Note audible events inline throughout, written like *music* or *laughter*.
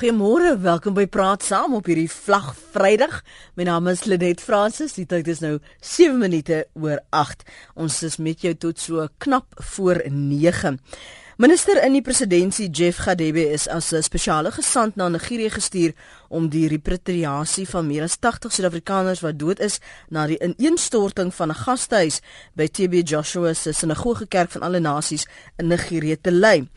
Goeiemôre, welkom by Praat Saam op hierdie Vlag Vrydag. My naam is Lenet Fransis. Die tyd is nou 7 minute oor 8. Ons is met jou tot so knap voor 9. Minister in die presidentskap Jeff Gadebe is as 'n spesiale gesant na Nigerië gestuur om die repatriasie van meer as 80 Suid-Afrikaners wat dood is na die ineenstorting van 'n gastehuis by TB Joshua se sinagoge kerk van alle nasies in Nigerië te lei.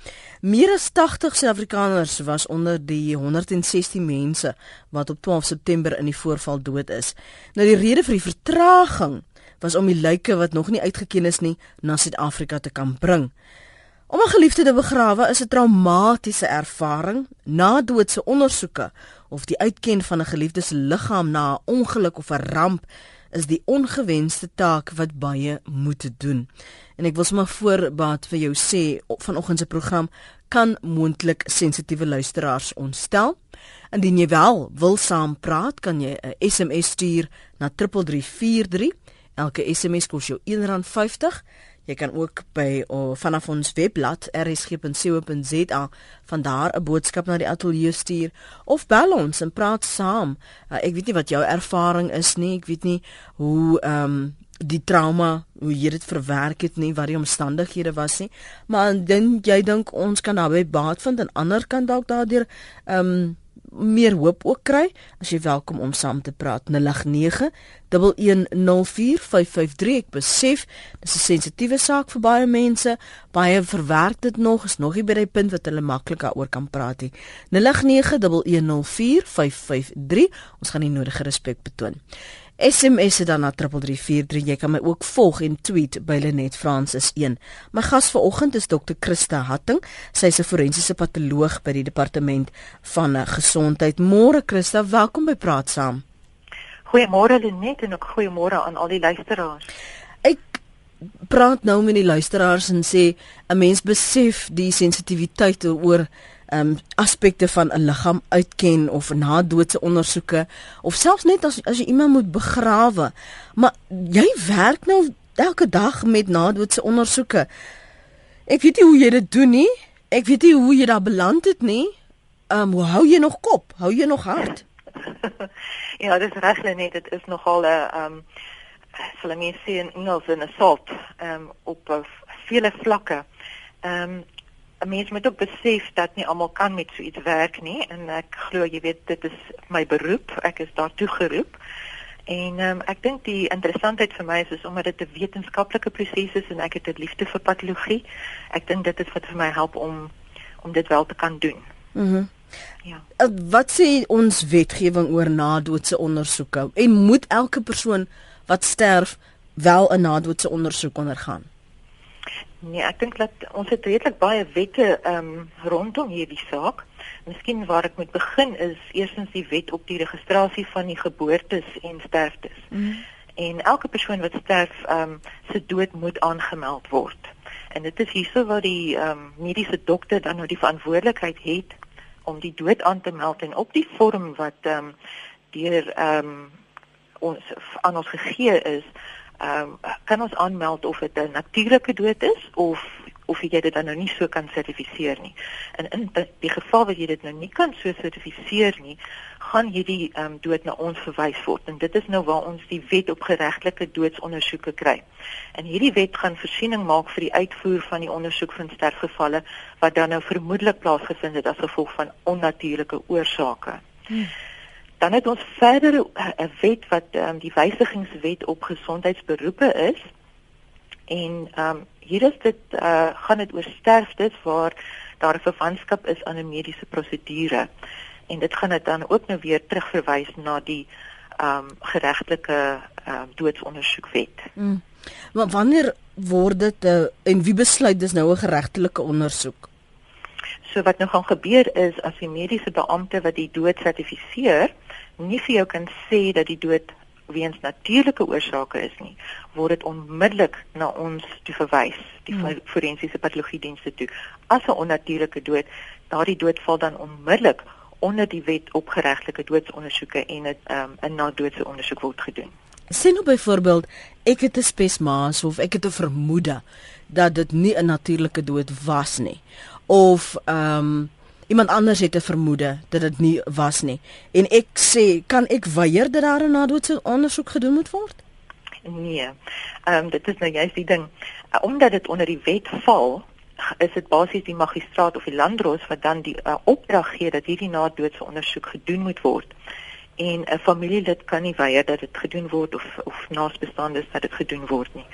Meer as 80 Suid-Afrikaners was onder die 116 mense wat op 12 September in die voorval dood is. Nou die rede vir die vertraging was om die lyke wat nog nie uitgeken is nie na Suid-Afrika te kan bring. Om 'n geliefde te begrawe is 'n traumatiese ervaring. Na doodse ondersoeke of die uitken van 'n geliefde se liggaam na 'n ongeluk of 'n ramp is die ongewenste taak wat baie moet doen. En ek wil sommer voorbaat vir jou sê vanoggend se program kan moontlik sensitiewe luisteraars ontstel. Indien jy wel wil saampraat, kan jy 'n SMS stuur na 3343. Elke SMS kos jou R1.50. Jy kan ook by of vanaf ons webblad rsg.co.za van daar 'n boodskap na die ateljee stuur of bel ons en praat saam. Uh, ek weet nie wat jou ervaring is nie. Ek weet nie hoe ehm um, die trauma hoe jy dit verwerk het nie wat die omstandighede was nie maar dan jy dink ons kan naby baat vind en ander kan dalk daardeur ehm um, meer hoop ook kry as jy welkom om saam te praat 089 1104553 ek besef dis 'n sensitiewe saak vir baie mense baie verwerk dit nog is nog nie by die punt wat hulle maklik daaroor kan praat nie. 089 ons gaan die nodige respek betoon SMS dan na 3343. Jy kan my ook volg en tweet by Lenet Francis 1. My gas vanoggend is Dr. Christa Hatting. Sy is 'n forensiese patoloog by die departement van eh, gesondheid. Môre Christa, welkom by Praat Saam. Goeiemôre Lenet en ook goeiemôre aan al die luisteraars. Ek praat nou met die luisteraars en sê 'n mens besef die sensitiwiteit oor um aspekte van 'n liggaam uitken of na doodse ondersoeke of selfs net as as jy iemand moet begrawe. Maar jy werk nou elke dag met na doodse ondersoeke. Ek weet nie hoe jy dit doen nie. Ek weet nie hoe jy daar beland het nie. Um hoe hou jy nog kop? Hou jy nog hart? *laughs* ja, dis reg net dit is nogal 'n um sal ek net sê 'n Engels 'n assault um op uh, vele vlakke. Um 'n mens moet ook besef dat nie almal kan met so iets werk nie en ek glo jy weet dit is my beroep. Ek is daartoe geroep. En um, ek dink die interessantheid vir my is, is omdat dit 'n wetenskaplike proses is en ek het 'n liefde vir patologie. Ek dink dit is wat vir my help om om dit wel te kan doen. Mhm. Mm ja. Eh, wat sê ons wetgewing oor nadoodse ondersoeke? En moet elke persoon wat sterf wel 'n nadoodse ondersoek ondergaan? Nee, ek dink dat ons het redelik baie wette ehm um, rondom hierdie saak. Miskien waar ek moet begin is eerstens die wet op die registrasie van die geboortes en sterftes. Mm. En elke persoon wat sterf ehm um, se dood moet aangemeld word. En dit is hierso waar die ehm um, mediese dokter dan nou die verantwoordelikheid het om die dood aan te meld en op die vorm wat ehm um, deur ehm um, ons aan ons gegee is ehm um, kan ons aanmeld of dit 'n natuurlike dood is of of jy dit dan nou nie so kan sertifiseer nie. En in die geval wat jy dit nou nie kan so sertifiseer nie, gaan hierdie ehm um, dood na ons verwys word. En dit is nou waar ons die wet op geregtelike doodsondersoeke kry. En hierdie wet gaan voorsiening maak vir die uitvoer van die ondersoek van sterfgevalle wat dan nou vermoedelik plaasgevind het as gevolg van onnatuurlike oorsake. Hmm. Dan het ons verder 'n uh, wet wat um, die wysigingswet op gesondheidsberoepe is. En ehm um, hier is dit uh, gaan dit oor sterftes waar daar 'n verwantskap is aan 'n mediese prosedure. En dit gaan dit dan ook nou weer terugverwys na die ehm um, geregtelike ehm um, doodsondersoekwet. Mm. Maar wanneer word dit uh, en wie besluit dis nou 'n geregtelike ondersoek? So wat nou gaan gebeur is as die mediese beampte wat die dood sertifiseer, nie vir jou kan sê dat die dood weens natuurlike oorsake is nie, word dit onmiddellik na ons toe verwys, die hmm. forensiese patologie dienste toe. As 'n onnatuurlike dood, daardie dood val dan onmiddellik onder die wet op geregtelike doodsondersoeke en dit um, 'n nadoodse ondersoek word gedoen. Sien nou byvoorbeeld, ek het 'n spesmaas of ek het 'n vermoede dat dit nie 'n natuurlike dood was nie. Of ehm um, iemand anders het 'n vermoede dat dit nie was nie. En ek sê, kan ek weier dat daar 'n nadoetse ondersoek gedoen moet word? Nee. Ehm um, dit is nou juist die ding. Uh, omdat dit onder die wet val, is dit basies die magistraat of die landdros wat dan die uh, opdrag gee dat hierdie nadoetse ondersoek gedoen moet word. En 'n familielid kan nie weier dat dit gedoen word of of naasbestaandes dat dit gedoen word nie.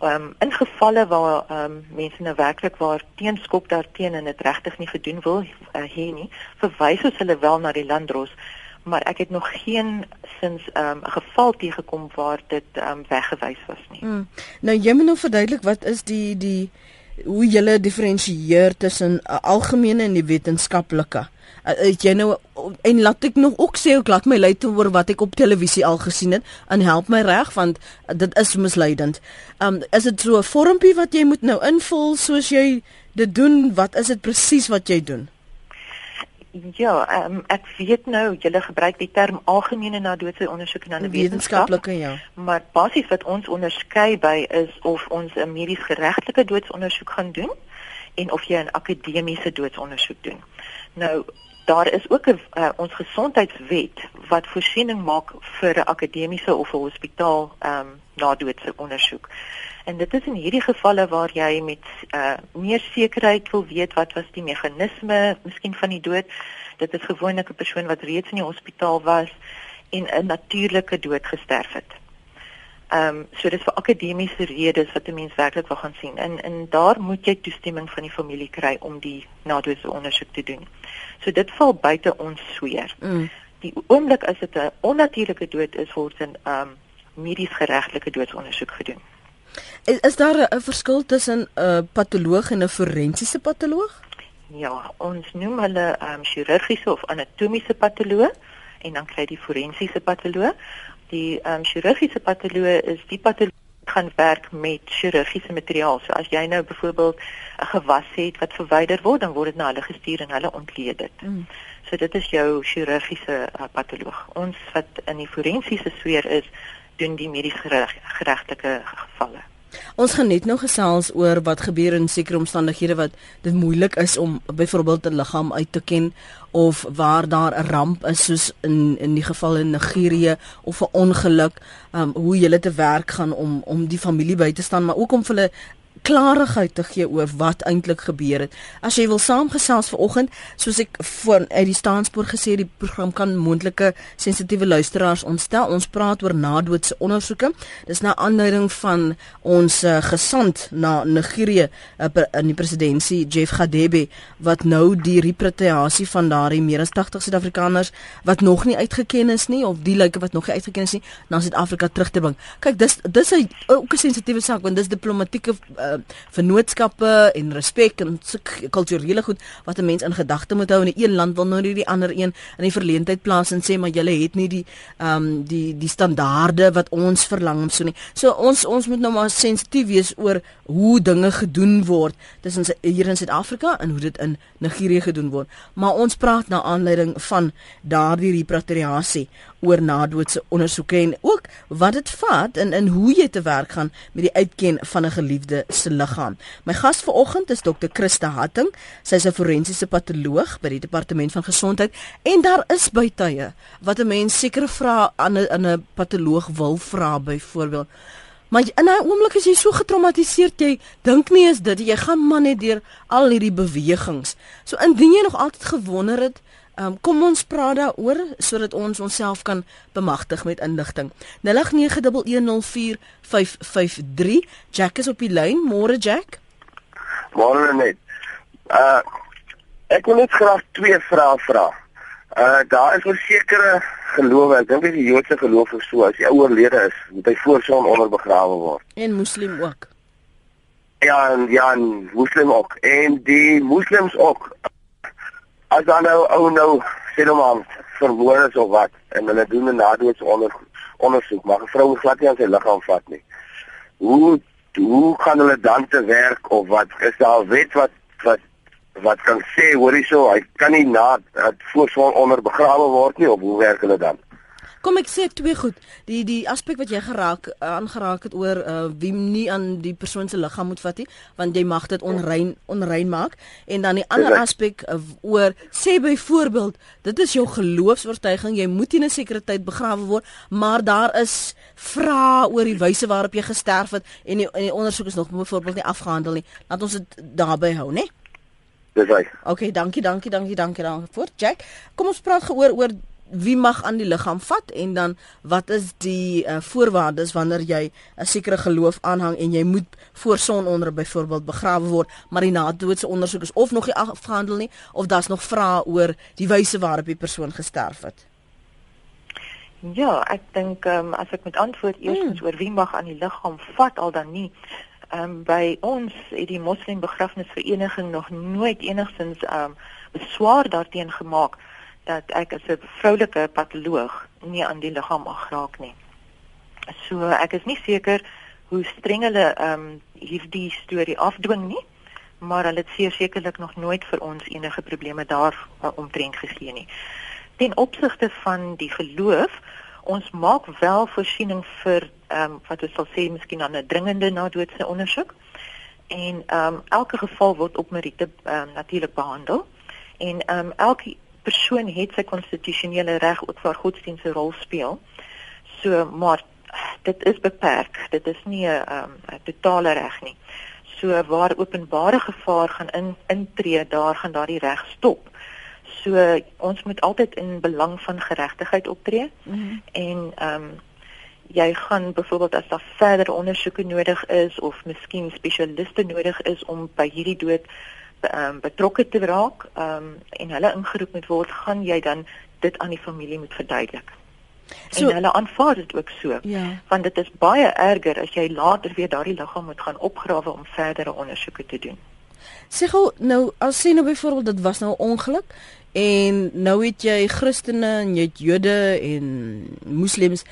Ehm um, in gevalle waar ehm um, mense nou werklik waar teenskop daarteen en dit regtig nie gedoen wil uh, hier nie, verwys ons hulle wel na die landdros maar ek het nog geen sins ehm, um, geval teëgekom waar dit um, weggewys was nie. Mm. Nou jy moet nou verduidelik wat is die die hoe jy diferensieer tussen 'n uh, algemene en die wetenskaplike. Uh, jy nou en laat ek nog ook sê ek laat my lei te oor wat ek op televisie al gesien het en help my reg want uh, dit is misleidend. Um is dit so 'n vormpie wat jy moet nou invul soos jy dit doen? Wat is dit presies wat jy doen? Ja, um, ek weet nou julle gebruik die term algemene na doodse ondersoek en 'n wetenskaplike ja. Maar basies wat ons onderskei by is of ons 'n medies geregtelike doodsondersoek gaan doen en of jy 'n akademiese doodsondersoek doen. Nou daar is ook 'n uh, ons gesondheidswet wat voorsiening maak vir 'n akademiese of 'n hospitaal ehm um, na doodse ondersoek. En dit is in hierdie gevalle waar jy met uh meer sekerheid wil weet wat was die meganisme miskien van die dood. Dit is gewoonlik 'n persoon wat reeds in die hospitaal was en 'n natuurlike dood gesterf het. Ehm um, so dis vir akademiese redes wat 'n mens werklik wil gaan sien. En en daar moet jy toestemming van die familie kry om die nadoese ondersoek te doen. So dit val buite ons sweer. Mm. Die oomblik as dit 'n onnatuurlike dood is, word 'n ehm um, medies geregtelike doodsondersoek gedoen. Is, is daar 'n verskil tussen 'n uh, patoloog en 'n forensiese patoloog? Ja, ons noem hulle ehm um, chirurgiese of anatomiese patoloog en dan kry die forensiese patoloog. Die ehm um, chirurgiese patoloog is die patoloog gaan werk met chirurgiese materiaal. So as jy nou byvoorbeeld 'n gewas het wat verwyder word, dan word dit na hulle gestuur en hulle ontleed dit. Mm. So dit is jou chirurgiese uh, patoloog. Ons wat in die forensiese sfeer is, doen die medies geregtelike gevalle. Ons gaan net nog gesels oor wat gebeur in sekere omstandighede wat dit moeilik is om byvoorbeeld 'n liggaam uit te ken of waar daar 'n ramp is soos in in die geval in Nigerië of 'n ongeluk, um, hoe jy te werk gaan om om die familie by te staan, maar ook om vir hulle klarigheid te gee oor wat eintlik gebeur het. As jy wil saamgesels vanoggend, soos ek voor uit die staanspoor gesê die program kan moontlike sensitiewe luisteraars ontstel. Ons praat oor nadoodse ondersoeke. Dis na aanleiding van ons uh, gesant na Nigerië uh, in die presidentskap Jeff Gadebe wat nou die repatriasie van daardie meer as 80 Suid-Afrikaners wat nog nie uitgeken is nie of die lyke wat nog nie uitgeken is nie na Suid-Afrika terug te bring. Kyk, dis dis 'n ook 'n sensitiewe saak want dis diplomatieke uh, uh, vennootskappe en respek en kulturele goed wat 'n mens in gedagte moet hou in 'n een land wil nou nie die ander een in die verleentheid plaas en sê maar julle het nie die ehm um, die die standaarde wat ons verlang om so nie. So ons ons moet nou maar sensitief wees oor hoe dinge gedoen word tussen hier in Suid-Afrika en hoe dit in Nigerië gedoen word. Maar ons praat na aanleiding van daardie repatriasie oor nadoodse ondersoeke en ook wat dit vat en in hoe jy te werk gaan met die uitken van 'n geliefde se liggaam. My gas vanoggend is dokter Christa Hatting. Sy is 'n forensiese patoloog by die departement van gesondheid en daar is bytye wat 'n mens sekere vrae aan 'n aan 'n patoloog wil vra byvoorbeeld. Maar in 'n oomblik as jy so getraumatiseer jy dink nie is dit jy gaan maar net deur al hierdie bewegings. So indien jy nog altyd gewonder het Um, kom ons praat daaroor sodat ons onsself kan bemagtig met inligting. 0891104553. Jack is op die lyn. Môre Jack. Môre net. Uh ek wil net graag twee vrae vra. Uh daar is versekerde gelowe, ek dink die Joodse geloof is so as jy oorlede is, moet hy voor son onder begrawe word. En moslim ook. Ja, en ja, en moslim ook. En die moslems ook as dan nou ou nou sê nou maar vermoor is of wat en hulle doen 'n nadoods onder ondersoek maar 'n vrou glad nie aan sy liggaam vat nie. Hoe hoe gaan hulle dan te werk of wat is daar 'n wet wat wat wat kan sê hoor hierso hy kan nie na dat voorswaar onder begrawe word nie of hoe werk hulle dan? Kom ek sê twee goed. Die die aspek wat jy geraak aangeraak het oor uh, wie nie aan die persoon se liggaam moet vat nie, want jy mag dit onrein onrein maak en dan die ander aspek uh, oor sê byvoorbeeld, dit is jou geloofsvertuiging, jy moet in 'n sekere tyd begrawe word, maar daar is vrae oor die wyse waarop jy gesterf het en die, en die ondersoek is nog byvoorbeeld nie afgehandel nie. Laat ons dit daarby hou, né? Dis reg. Okay, dankie, dankie, dankie, dankie daarvoor. Jack, kom ons praat geoor oor wie mag aan die liggaam vat en dan wat is die uh, voorwaardes wanneer jy 'n sekere geloof aanhang en jy moet voor sononder byvoorbeeld begrawe word maar die nadoodse ondersoek is of nog nie afgehandel nie of daar's nog vrae oor die wyse waarop die persoon gesterf het. Ja, ek dink um, as ek met antwoord eers hmm. oor wie mag aan die liggaam vat al dan nie. Ehm um, by ons het die moslim begrafnisvereniging nog nooit enigsins ehm um, beswaar daarteen gemaak dat ek as 'n vroulike patoloog nie aan die liggaam mag raak nie. So ek is nie seker hoe streng hulle ehm um, hierdie storie afdwing nie, maar hulle het sekerlik nog nooit vir ons enige probleme daar uh, omtrent gegee nie. Ten opsigte van die geloof, ons maak wel voorsiening vir ehm um, wat ons sal sê miskien dan 'n dringende nadoodse ondersoek. En ehm um, elke geval word op meriete um, natuurlik behandel. En ehm um, elke persoon het sy konstitusionele reg ook vir godsdienst 'n rol speel. So maar dit is beperk. Dit is nie 'n um, totale reg nie. So waar openbare gevaar gaan in intree, daar gaan daardie reg stop. So ons moet altyd in belang van geregtigheid optree. Mm -hmm. En ehm um, jy gaan byvoorbeeld as daar verdere ondersoeke nodig is of miskien spesialiste nodig is om by hierdie dood um, betrokke te raak um, en hulle ingeroep moet word, gaan jy dan dit aan die familie moet verduidelik. So, en hulle aanvaar dit ook so. Ja. Want dit is baie erger as jy later weer daardie liggaam moet gaan opgrawe om verdere ondersoeke te doen. Sê gou nou as sê nou byvoorbeeld dit was nou 'n ongeluk en nou het jy Christene en jy het Jode en Moslems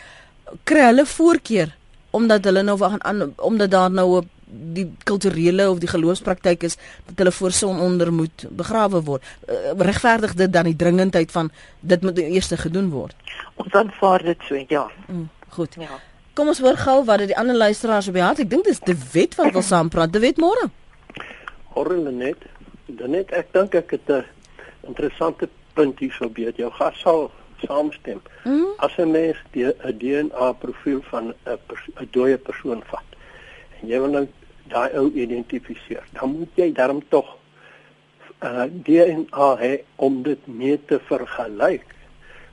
kry hulle voorkeur omdat hulle nou gaan omdat daar nou 'n die kulturele of die geloofspraktyk is dat hulle voor son onder moet begrawe word. Uh, regverdig dit dan die dringendheid van dit moet eers gedoen word. Ons aanvaar dit so, ja. Mm, goed. Ja. Kom ons hoor gou wat die ander luisteraars op die hart. Ek dink dis die wet wat wil saam praat. Die wet môre. Horrende net. Dan net ek dink ek het 'n interessante punt hier sou beet. Jou gas sal saamstem. Mm. As 'n mens die 'n DNA profiel van 'n 'n dooie persoon vat jy wil nou daai ou identifiseer, dan moet jy daarom tog uh DNA hê om dit mee te vergelyk.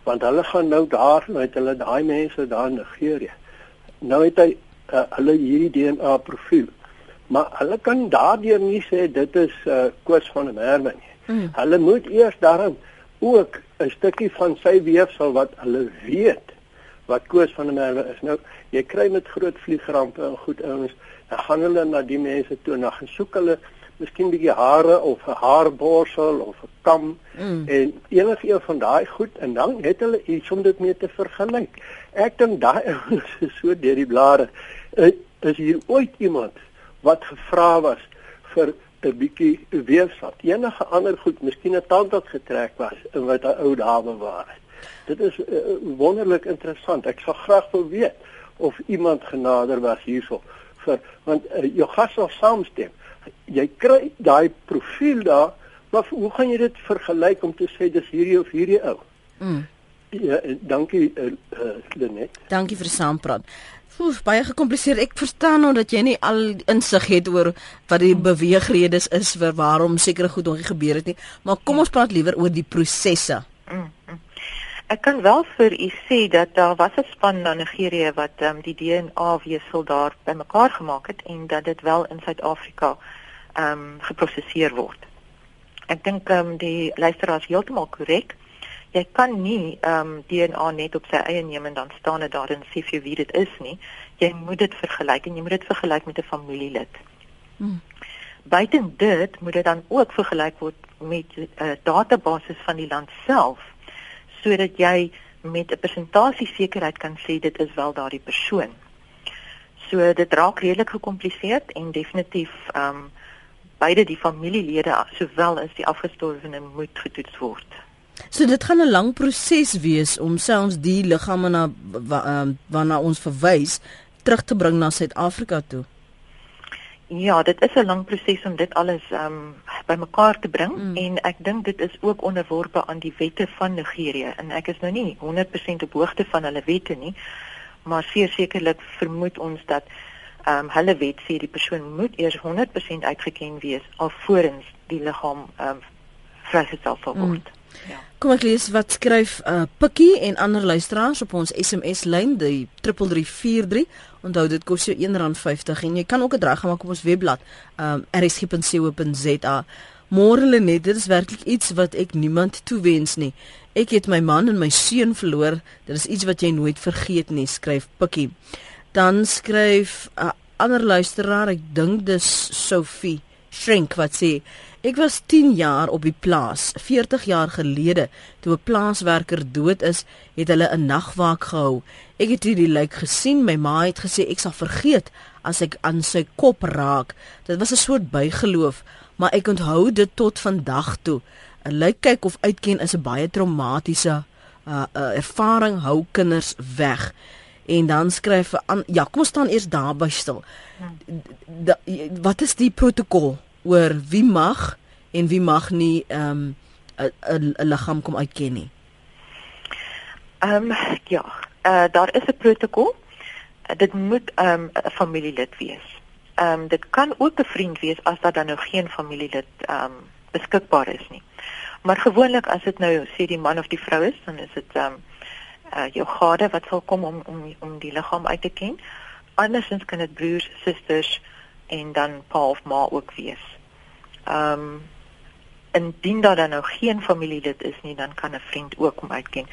Want hulle gaan nou daar met hulle daai mense daar in Nigerië. Nou het hy uh, hulle hierdie DNA profiel. Maar hulle kan daardeur nie sê dit is uh Koos van der Merwe nie. Mm. Hulle moet eers daarom ook 'n stukkie van sy weefsel wat hulle weet wat Koos van der Merwe is. Nou jy kry met groot vliegrampe en goed ouens dan gaan hulle na die mense toe en dan gaan soek hulle miskien bietjie hare of 'n haarborsel of 'n kam mm. en enigiets van daai goed en dan het hulle iets om dit mee te vergelyk. Ek dink daai *laughs* is so deur die blare. Is hier ooit iemand wat gevra was vir 'n bietjie weefsel? Enige ander goed, miskien 'n tand wat getrek was en wat 'n ou dame was. Dit is uh, wonderlik interessant. Ek sal graag wil weet of iemand genader was hierso vir want uh, jou gas sal saamstem. Jy kry daai profiel daar, maar hoe gaan jy dit vergelyk om te sê dis hierdie of hierdie ou? Mm. Ja, dankie uh, uh, Lenet. Dankie vir saampraat. Oef, baie gekompliseer. Ek verstaan nou dat jy nie al insig het oor wat die beweegredes is vir waarom sekere goed nog gebeur het nie, maar kom ons praat liewer oor die prosesse. Mm. Ek kan wel vir u sê dat daar was 'n span na Nigerië wat um, die DNA wesel daar bymekaar gemaak het en dat dit wel in Suid-Afrika ehm um, geproseseer word. Ek dink ehm um, die luisteraar is heeltemal korrek. Jy kan nie ehm um, DNA net op sy eie neem en dan staan dit daar en sê vir wie dit is nie. Jy moet dit vergelyk en jy moet dit vergelyk met 'n familielid. Hmm. Buiten dit moet dit dan ook vergelyk word met 'n uh, database van die land self sodat jy met 'n persentasie sekerheid kan sê dit is wel daardie persoon. So dit raak redelik gekompliseerd en definitief ehm um, beide die familielede sowel as die afgestorwene moet getoets word. So dit gaan 'n lang proses wees om selfs die liggame na wa, uh, waarna ons verwys terug te bring na Suid-Afrika toe. Ja, dit is 'n lang proses om dit alles um bymekaar te bring mm. en ek dink dit is ook onderworpe aan die wette van Nigerië en ek is nou nie 100% op hoogte van hulle wette nie, maar sekerlik vermoed ons dat um hulle wet sê die persoon moet eers 100% uitgeken wees alvorens die liggaam um vrygestel sal word. Mm. Kom ek lees wat skryf uh Pikkie en ander luisteraars op ons SMS lyn die 3343. Onthou dit kos jou R1.50 en jy kan ook 'n draai gemaak op ons webblad um rsg.co.za. Môre Lenet, dit is werklik iets wat ek niemand toewens nie. Ek het my man en my seun verloor. Dit is iets wat jy nooit vergeet nie, skryf Pikkie. Dan skryf 'n uh, ander luisteraar, ek dink dis Sophie Shrink wat sê Ek was 10 jaar op die plaas. 40 jaar gelede, toe 'n plaaswerker dood is, het hulle 'n nagwaak gehou. Ek het hierdie lijk gesien. My ma het gesê ek sal vergeet as ek aan sy kop raak. Dit was 'n soort bygeloof, maar ek onthou dit tot vandag toe. 'n Lijk kyk of uitken is 'n baie traumatiese uh, uh, ervaring hou kinders weg. En dan skryf aan ja, kom ons staan eers daar by stil. Da, wat is die protokol? Oor wie mag en wie mag nie ehm um, 'n liggaam kom uitken nie. Ehm um, ja, uh, daar is 'n protokol. Uh, dit moet ehm um, 'n familielid wees. Ehm um, dit kan ook 'n vriend wees as daar dan nou geen familielid ehm um, beskikbaar is nie. Maar gewoonlik as dit nou sê die man of die vrou is, dan is dit ehm um, uh, jou gade wat sal kom om om om die liggaam uit te ken. Andersins kan dit broers, susters en dan pa of ma ook wees. Ehm um, indien daar dan nou geen familielid is nie, dan kan 'n vriend ook kom uitken.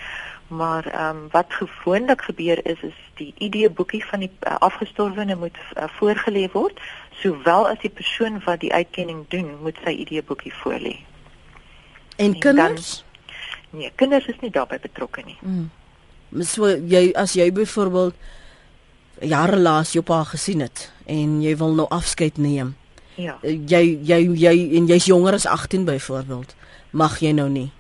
Maar ehm um, wat gewoonlik gebeur is is die ID-boekie van die uh, afgestorwene moet uh, voorgelê word, sowel as die persoon wat die uitkenning doen, moet sy ID-boekie voorlê. En, en kinders? Dan, nee, kinders is nie daarbey betrokke nie. Mm. So jy as jy byvoorbeeld jare laas jou pa gesien het en jy wil nou afskeid neem. Ja. Uh, jy jy jy en jy's jonger as 18 byvoorbeeld. Mag jy nou nie?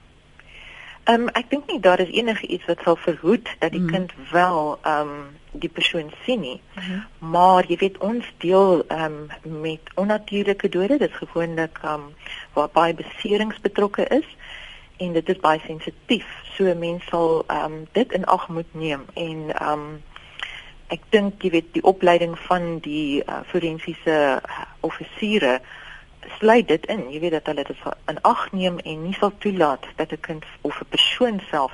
Ehm um, ek dink nie daar is enige iets wat sal verhoed dat die mm. kind wel ehm um, die persoon sien nie. Mm -hmm. Maar jy weet ons deel ehm um, met onnatuurlike dode, dit is gewoonlik ehm um, waar baie beserings betrokke is en dit is baie sensitief. So mense sal ehm um, dit in ag moet neem en ehm um, ek dink jy weet die opleiding van die uh, forensiese uh, offisiere sluit dit in. Jy weet dat hulle dit in ag neem en nie sal toelaat dat 'n kind of 'n persoon self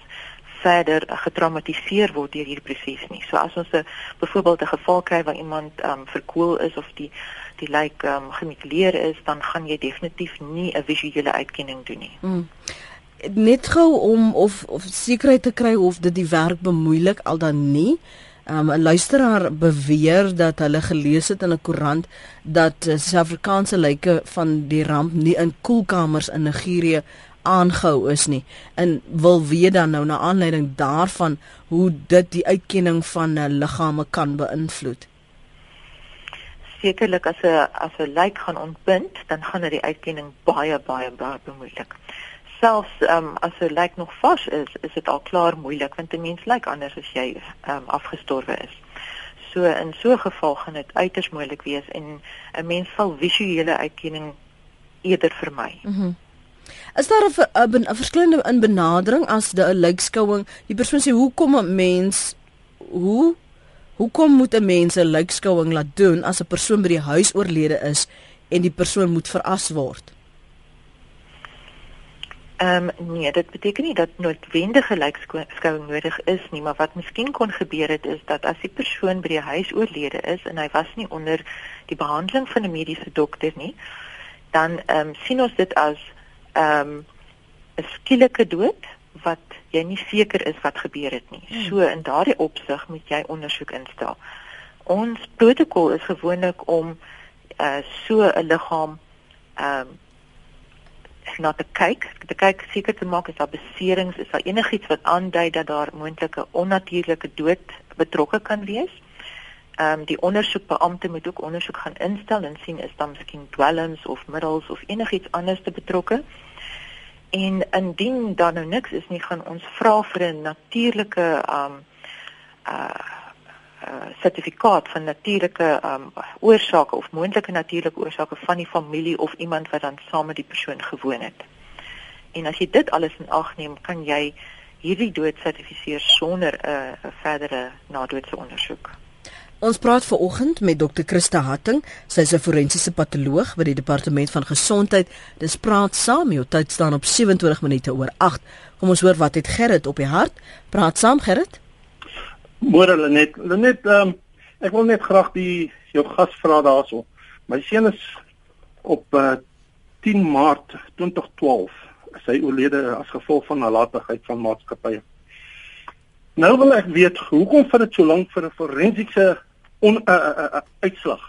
verder uh, getraumatiseer word deur hierdie proses nie. So as ons 'n byvoorbeeld 'n geval kry waar iemand um, verkoel is of die die lijk um, gemutileer is, dan gaan jy definitief nie 'n visuele uitkenning doen nie. Mm net gou om of of sekerheid te kry of dit die werk bemoeilik al dan nie. Um, 'n luisteraar beweer dat hulle gelees het in 'n koerant dat uh, Suid-Afrikaanse lyke van die ramp nie in koelkamers in Nigerië aangehou is nie en wil weet dan nou na aanleiding daarvan hoe dit die uitkenning van uh, liggame kan beïnvloed. Sekerlik as 'n as 'n lijk gaan ontbind, dan gaan dit die uitkenning baie baie baie bemoeilik selfs um, as 'n lijk nog vars is, is dit al klaar moeilik want 'n mens lyk anders as jy um, afgestorwe is. So in so 'n geval gaan dit uiters moeilik wees en 'n mens sal visuele uitkenning eerder vermy. Mm is daar 'n 'n verskillende in benadering as 'n lijkskouing? Die persoon sê hoekom 'n mens hoe hoekom moet 'n mens 'n lijkskouing laat doen as 'n persoon by die huis oorlede is en die persoon moet veras word? Ehm um, nee, dit beteken nie dat noodwendige lijkskouing nodig is nie, maar wat miskien kon gebeur het is dat as die persoon by die huis oorlede is en hy was nie onder die behandeling van 'n mediese dokter nie, dan ehm um, sien ons dit as ehm um, 'n skielike dood wat jy nie seker is wat gebeur het nie. Hmm. So in daardie opsig moet jy ondersoek instel. Ons protokol is gewoonlik om uh so 'n liggaam ehm um, na te kyk, te kyk seker te maak is daar beserings, is daar enigiets wat aandui dat daar moontlike onnatuurlike dood betrokke kan wees. Ehm um, die ondersoekbeampte moet ook ondersoek gaan instel en sien is daar miskien dwelms of middels of enigiets anders te betrokke. En indien daar nou niks is nie, gaan ons vra vir 'n natuurlike um uh sertifikaat van natuurlike um oorsake of moontlike natuurlike oorsake van die familie of iemand wat dan saam met die persoon gewoon het. En as jy dit alles in ag neem, kan jy hierdie dood sertifiseer sonder 'n uh, verdere nadoodse ondersoek. Ons praat ver oggend met Dr. Christa Hatting. Sy is 'n forensiese patoloog by die Departement van Gesondheid. Dis praat saam, jou tyd staan op 27 minute oor 8. Kom ons hoor wat het Gerrit op die hart. Praat saam Gerrit. Môre Lenet, Lenet, um, ek wil net graag die jou gas vra daarso. My seun is op uh, 10 Maart 2012 sy oorlede as gevolg van nalatigheid van maatskappye. Nou wil ek weet hoekom vat dit so lank vir 'n forensiese on uh, uh, uh, uitslag?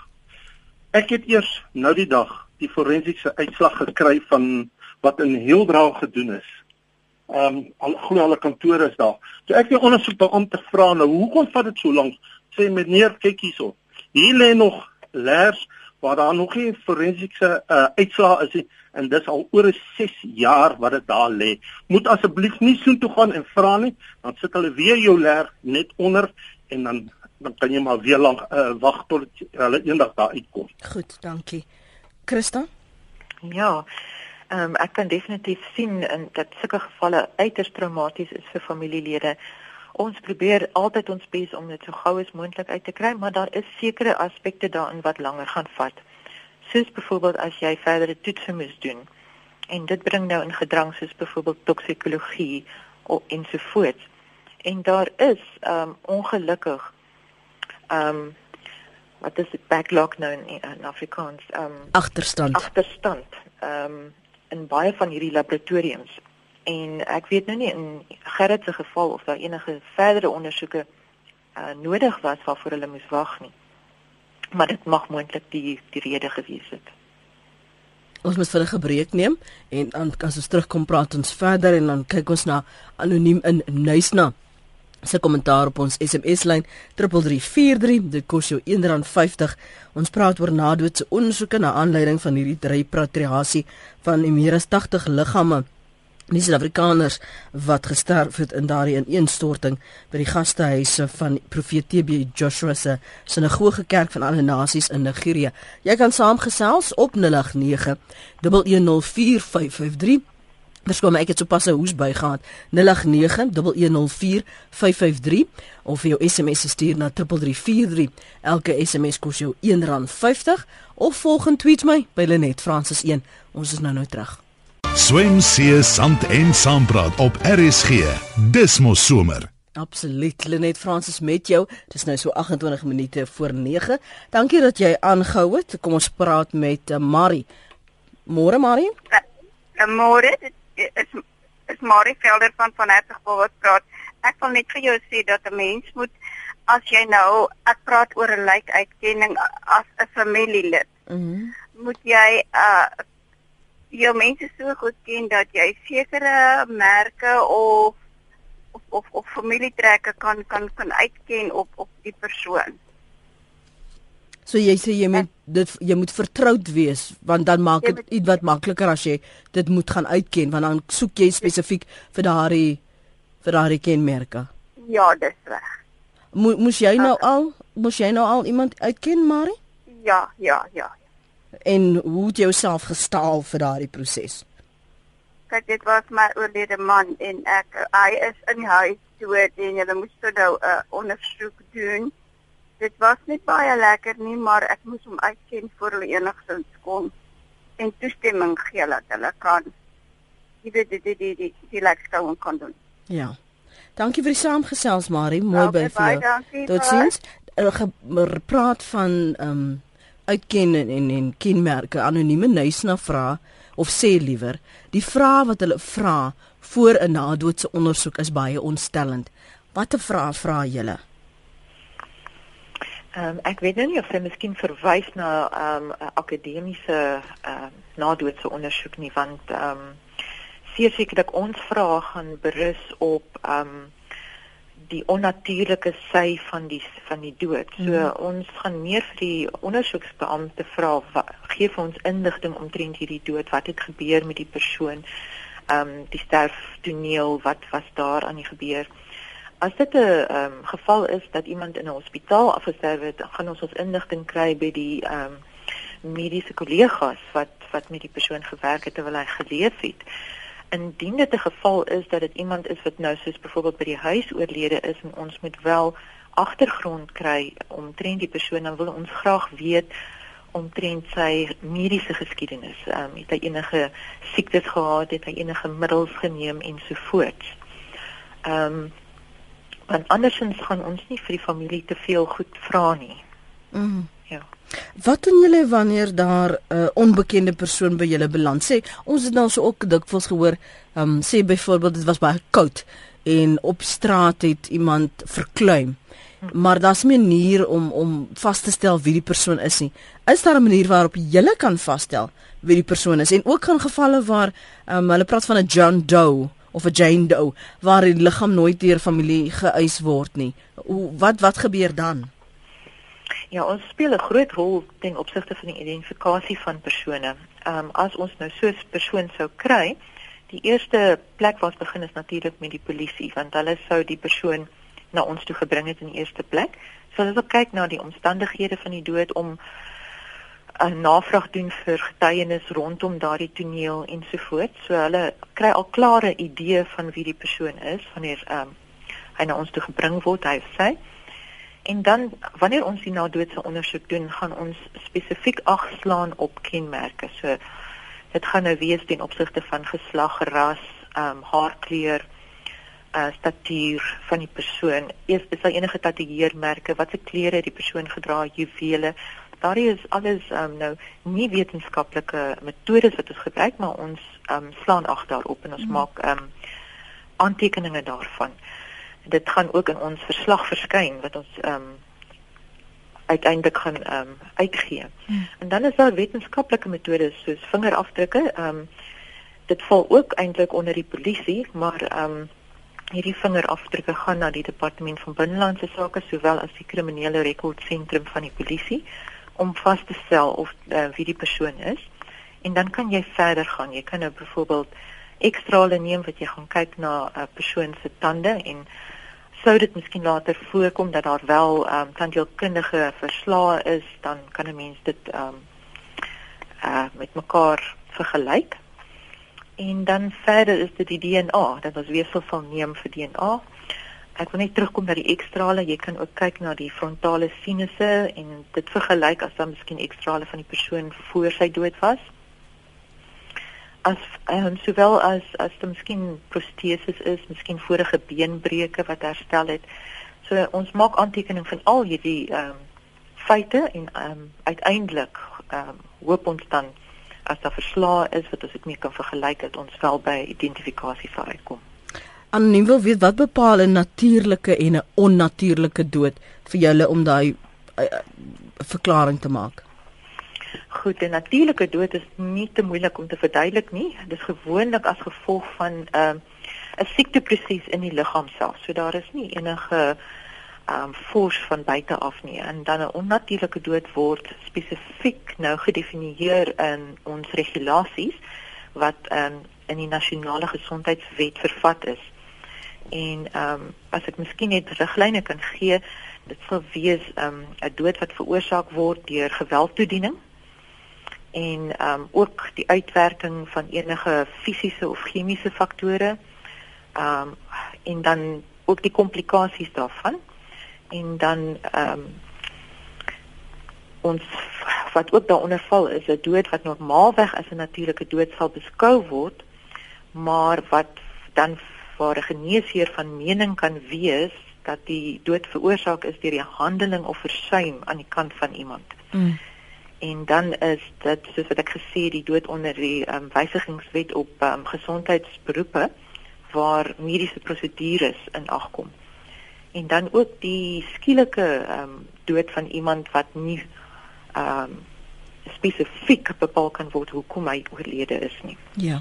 Ek het eers nou die dag die forensiese uitslag gekry van wat in Hildra gedoen is. Ehm um, al glo alle kantore is daar. So ek het ondersoek by om te vra nou hoekom vat dit so lank? Sê meneer kyk hierso. Hier lê nog leers waar daar nog nie forensiese uh, uitslae is nie en dis al oor 6 jaar wat dit daar lê. Moet asseblief nie so toe gaan en vra nie, dan sit hulle weer jou leer net onder en dan dan kan jy maar weer lank uh, wag tot hulle eendag daar uitkom. Goed, dankie. Christa? Ja. Ehm um, ek kan definitief sien in dat sulke gevalle uiters traumaties is vir familielede. Ons probeer altyd ons bes om dit so gou as moontlik uit te kry, maar daar is sekere aspekte daarin wat langer gaan vat soos byvoorbeeld as jy verdere toetse moet doen. En dit bring nou in gedrang soos byvoorbeeld toksikologie en so voort. En daar is um ongelukkig um wat is dit backlog nou in, in Afrikaans um agterstand. Agterstand um in baie van hierdie laboratoriums. En ek weet nou nie in Gerrit se geval of daar enige verdere ondersoeke uh, nodig was waarvoor hulle moes wag nie maar dit mag moontlik die die rede gewees het. Ons moet vir 'n gebreek neem en dan as ons terugkom praat ons verder en dan kyk ons na anoniem in Nuisna. Se kommentaar op ons SMS lyn 3343 dit kos jou R1.50. Ons praat oor nadoetse ondersoeke na aanleiding van hierdie drie patriasie van meer as 80 liggame die Suid-Afrikaners wat gesterf het in daardie ineenstorting by die gastehuise van Profeet TB Joshua se sinagoge kerk van alle nasies in Nigerië. Jy kan saamgesels op 089 1104553. Verskom ek het sopas 'n hoes by gehad 0891104553 of jou SMS stuur na 3343 elke SMS kos jou R1.50 of volg en tweet my by Lenet Francis 1 ons is nou nou terug Swem see sand en saampraat op RSG. Dis mos somer. Absoluut. Lenet Fransis met jou. Dis nou so 28 minute voor 9. Dankie dat jy aangehou het. Kom ons praat met uh, Marie. Môre Marie? Uh, Môre. Is is Marie Velder van van Hertigbol wat praat. Ek wil net vir jou sê dat 'n mens moet as jy nou ek praat oor 'n lykuitkenning as 'n familielid. Mhm. Mm moet jy uh jou mense so goed ken dat jy sekere merke of of of, of familietrekke kan kan kan uitken op op die persoon. So jy sê jy moet dit jy moet vertroud wees want dan maak dit iets wat makliker as jy dit moet gaan uitken want dan soek jy spesifiek vir daardie vir daardie kenmerke. Ja, dis reg. Mo moes jy nou al moes jy nou al iemand uitken, Marie? Ja, ja, ja en hoe het jy jouself gestaal vir daardie proses? Kyk, dit was my oorlede man en ek hy is in die huis dood en hulle moes toe nou 'n uh, ondersoek doen. Dit was nie baie lekker nie, maar ek moes hom uitken voor hulle enigstens kon en toestemming gee dat hulle kan jy weet dit dit dit die lekskou kan doen. Ja. Dankie vir die saamgesels Marie, mooi okay, by jou. Totsiens. Er praat van ehm um, uitken en en, en kenmerke anonieme nuisna vra of sê liewer die vrae wat hulle vra voor 'n nadoetse ondersoek is baie ontstellend. Watter vrae vra julle? Ehm um, ek weet nou nie of jy miskien verwys na ehm um, akademiese ehm um, nadoetse ondersoek nie want ehm um, sekerlik ons vrae gaan berus op ehm um, die onnatuurlike sy van die van die dood. So mm. ons gaan meer vir die ondersoeksbeampte vra gee vir ons inligting omtrent hierdie dood, wat het gebeur met die persoon. ehm um, die sterftoneel wat was daar aan die gebeur. As dit 'n um, geval is dat iemand in 'n hospitaal afgesterf het, gaan ons ons inligting kry by die ehm um, mediese kollegas wat wat met die persoon gewerk het terwyl hy geleef het. Indien dit 'n geval is dat dit iemand is wat nou soos byvoorbeeld by die huis oorlede is en ons moet wel agtergrond kry omtrent die persoon dan wil ons graag weet omtrent sy mediese geskiedenis. Ehm um, het hy enige siektes gehad, het hy enige middels geneem en so voort. Ehm um, want andersins gaan ons nie vir die familie te veel goed vra nie. Mhm. Ja. Wat doen julle wanneer daar 'n uh, onbekende persoon by julle beland? Sê ons het nou so ook dikwels gehoor, ehm um, sê byvoorbeeld dit was baie koud en op straat het iemand verkleum. Maar daar's 'n manier om om vas te stel wie die persoon is nie. Is daar 'n manier waarop jy kan vasstel wie die persoon is? En ook gaan gevalle waar um, hulle praat van 'n John Doe of 'n Jane Doe waar die liggaam nooit deur familie geëis word nie. Hoe wat wat gebeur dan? Ja, ons speel 'n groot rol ten opsigte van die identifikasie van persone. Ehm um, as ons nou so 'n persoon sou kry, die eerste plek waar ons begin is natuurlik met die polisie, want hulle sou die persoon na ons toe gebring het in die eerste plek. So hulle wil kyk na die omstandighede van die dood om 'n navraag doen vir getuienis rondom daardie toneel ensovoorts. So hulle kry al klare idee van wie die persoon is wanneer um, hy na ons toe gebring word, hy sê. En dan wanneer ons die nadoodse ondersoek doen, gaan ons spesifiek agslaan op kenmerke. So dit gaan nou wees ten opsigte van geslag, ras, ehm um, haarkleur, uh statuur van die persoon. Eers is daar enige tatoeëermerke, watse klere die persoon gedra, juwele. Daar is alles um, nou nie wetenskaplike metodes wat ons gebruik, maar ons um, slaan ag daarop en ons hmm. maak um, aantekeninge daarvan dit gaan ook in ons verslag verskyn wat ons um, uiteindelik gaan um, uitgee. Hmm. En dan is daar wetenskaplike metodes soos vingerafdrukke. Um, dit val ook eintlik onder die polisie, maar um, hierdie vingerafdrukke gaan na die departement van binnelandse sake sowel as die kriminele rekordsentrum van die polisie om vas te stel of uh, wie die persoon is. En dan kan jy verder gaan. Jy kan nou byvoorbeeld ekstrale neem wat jy gaan kyk na 'n uh, persoon se tande en sou dit miskien later voorkom dat daar wel um, tandheelkundige verslae is, dan kan 'n mens dit ehm um, uh met mekaar vergelyk. En dan verder is dit die DNA, dat ons weefsel sal neem vir DNA. Ek wil net terugkom na die ekstrale. Jy kan ook kyk na die frontale sinusse en dit vergelyk as dan miskien ekstrale van die persoon voor sy dood was as um, sowel as as dit miskien proteses is, miskien vorige beenbreuke wat herstel het. So ons maak aantekening van al hierdie ehm um, feite en ehm um, uiteindelik ehm um, hoop ons dan as daar verslae is wat ons dit mee kan vergelyk dat ons wel by identifikasie sal uitkom. Anoniem wil weet wat bepaal 'n natuurlike en 'n onnatuurlike dood vir julle om daai uh, verklaring te maak. Goed, 'n natuurlike dood is nie te moeilik om te verduidelik nie. Dit is gewoonlik as gevolg van 'n uh, 'n siekteproses in die liggaam self. So daar is nie enige ehm um, fors van buite af nie. En dan 'n onnatuurlike dood word spesifiek nou gedefinieer in ons regulasies wat ehm um, in die nasionale gesondheidswet vervat is. En ehm um, as ek miskien net riglyne kan gee, dit sal wees ehm um, 'n dood wat veroorsaak word deur geweldtoediening en ehm um, ook die uitwerking van enige fisiese of chemiese faktore. Ehm um, en dan ook die komplikasies daarvan. En dan ehm um, ons wat ook daaronder val is 'n dood wat normaalweg as 'n natuurlike dood sal beskou word, maar wat dan vir 'n geneesheer van mening kan wees dat die dood veroorsaak is deur die handeling of versuim aan die kant van iemand. Mm en dan is dit soos wat ek gesê die dood onder die um, wysigingswet op um, gesondheidsberoepe waar mediese prosedures in ag kom. En dan ook die skielike um, dood van iemand wat nie ehm um, spesifiek bepaal kan word hoekom hy oorlede is nie. Ja.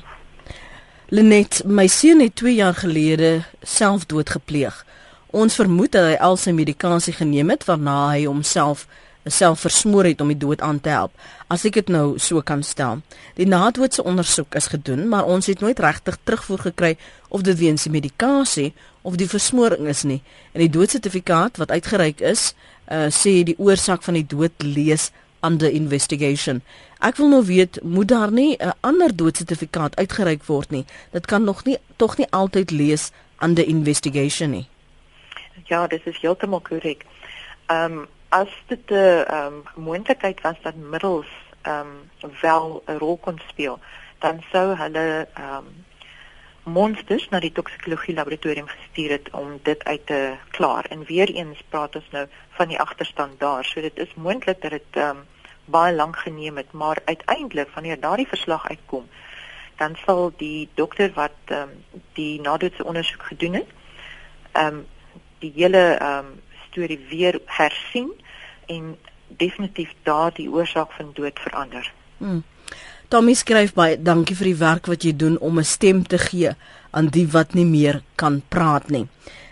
Lenet, my seun het 2 jaar gelede selfdood gepleeg. Ons vermoed dat hy al sy medikasie geneem het waarna hy homself self versmoor het om die dood aan te help. As ek dit nou so kan stel. Die nadoodse ondersoek is gedoen, maar ons het nooit regtig terugvoer gekry of dit weens die medikasie of die versmoring is nie. En die doodsertifikaat wat uitgereik is, uh, sê die oorsaak van die dood lees under investigation. Ek wil nou weet, moet daar nie 'n ander doodsertifikaat uitgereik word nie? Dit kan nog nie tog nie altyd lees under investigation nie. Ja, dit is heeltemal korrek. Ehm um, as dit 'n ehm um, moontlikheid was dat middels ehm um, wel 'n rol kon speel, dan sou hulle ehm um, monsters na die toksikologie laboratorium gestuur het om dit uit te klaar. En weer eens praat ons nou van die agterstand daar. So dit is moontlik dat dit ehm um, baie lank geneem het, maar uiteindelik wanneer daardie verslag uitkom, dan sal die dokter wat ehm um, die nadoetse ondersoek gedoen het, ehm um, die hele ehm um, storie weer hersien en definitief daardie oorsaak van dood verander. Hmm. Tommy skryf baie dankie vir die werk wat jy doen om 'n stem te gee aan die wat nie meer kan praat nie.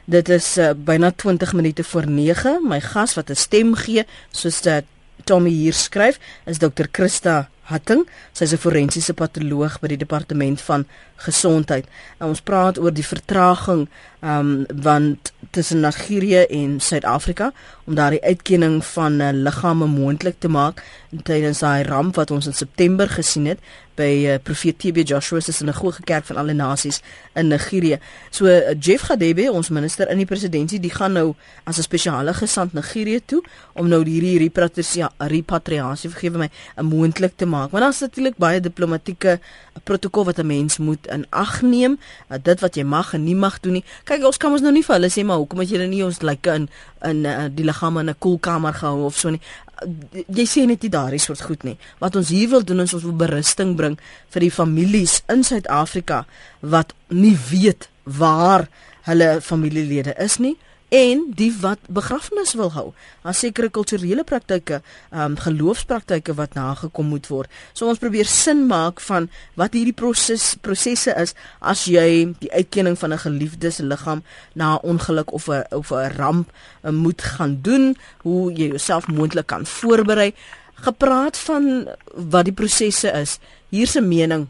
Dit is uh, byna 20 minute voor 9. My gas wat 'n stem gee, soos dat Tommy hier skryf, is Dr. Christa Hatting. Sy's 'n forensiese patoloog by die departement van gesondheid. Nou ons praat oor die vertraging ehm um, want tussen Nigerië en Suid-Afrika om daardie uitkenning van uh, liggame moontlik te maak tydens daai ramp wat ons in September gesien het by uh, Profeet TB Joshua se sinagoge kerk van alle nasies in Nigerië. So uh, Jeff Gadebe, ons minister in die presidentskap, die gaan nou as 'n spesiale gesant Nigerië toe om nou hierdie repatriasie vergewe my moontlik te maak. Want daar's natuurlik baie diplomatieke protokol wat 'n mens moet in ag neem, uh, dit wat jy mag en nie mag doen nie. Kyk, ons kan ons nou nie vir hulle sê maar hoekom het julle nie ons lyke in in uh, die liggame in 'n koelkamer gehou of so nie. Uh, jy sê net nie daardie soort goed nie. Wat ons hier wil doen is ons wil berusting bring vir die families in Suid-Afrika wat nie weet waar hulle familielede is nie en die wat begrafnis wil hou. Daar sekere kulturele praktyke, ehm um, geloofspraktyke wat nagekom moet word. So ons probeer sin maak van wat hierdie proses prosesse is as jy die uitkenning van 'n geliefde se liggaam na 'n ongeluk of 'n of 'n ramp uh, moet gaan doen, hoe jy jouself moontlik kan voorberei. Gepraat van wat die prosesse is. Hier's 'n mening.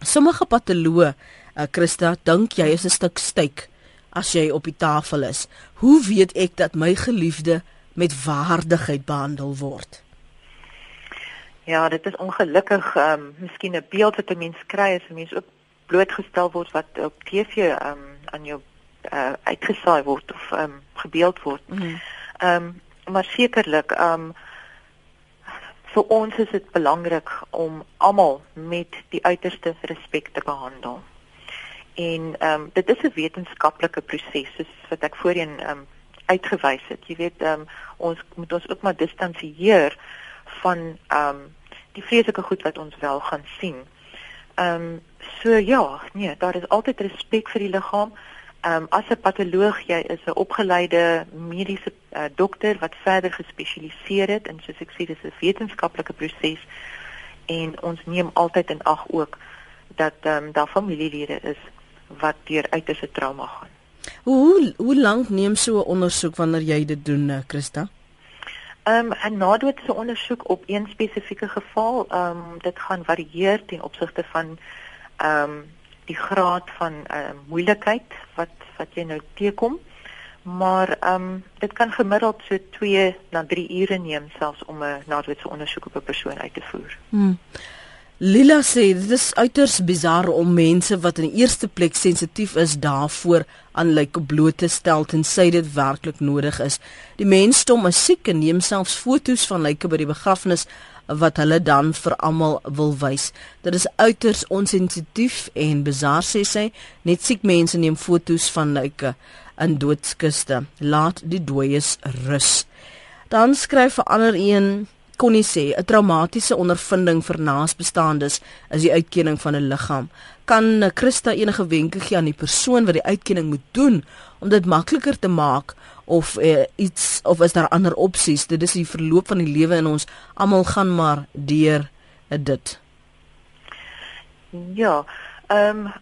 Sommige patoloë, uh, Christa, dink jy is 'n stuk styk as jy op die tafel is. Hoe weet ek dat my geliefde met waardigheid behandel word? Ja, dit is ongelukkig ehm um, miskien 'n beeld wat 'n mens kry as 'n mens ook blootgestel word wat op TV ehm um, aan jou uh, uitgesaai word of ehm um, gebeeld word. Mhm. Ehm mm um, maar sekerlik ehm um, vir ons is dit belangrik om almal met die uiterste respek te behandel en ehm um, dit is 'n wetenskaplike proses soos wat ek voorheen ehm um, uitgewys het. Jy weet ehm um, ons moet ons ook maar distansieer van ehm um, die vreeslike goed wat ons wel gaan sien. Ehm um, so ja, nee, daar is altyd respek vir die liggaam. Ehm um, as 'n patoloog, jy is 'n opgeleide mediese uh, dokter wat verder gespesialiseer het en soos ek sê, dis 'n wetenskaplike proses en ons neem altyd in ag ook dat ehm um, daar familielede is wat deur uiterste trauma gaan. Hoe hoe lank neem so 'n ondersoek wanneer jy dit doen, eh, Christa? Ehm um, 'n nadoetse ondersoek op een spesifieke geval, ehm um, dit gaan varieer ten opsigte van ehm um, die graad van ehm uh, moeilikheid wat wat jy nou teekom. Maar ehm um, dit kan gemiddeld so 2 na 3 ure neem selfs om 'n nadoetse ondersoek op 'n persoon uit te voer. Hmm. Lila sê dit is uiters bizar om mense wat in eerste plek sensitief is daarvoor aan lyk bloot te stel tensy dit werklik nodig is. Die mensdom is siek en neem selfs foto's van lyke by die begrafnis wat hulle dan vir almal wil wys. Dit is uiters onsensitief en bizar sê sy. Net siek mense neem foto's van lyke in doodskiste. Laat die dooies rus. Dan skryf 'n ander een kon nie sê 'n traumatiese ondervinding vir naasbestaandes is die uitkenning van 'n liggaam. Kan Christa enige wenke gee aan die persoon wat die uitkenning moet doen om dit makliker te maak of uh, iets of is daar ander opsies? Dit is die verloop van die lewe in ons almal gaan maar deur uh, dit. Ja, ehm um,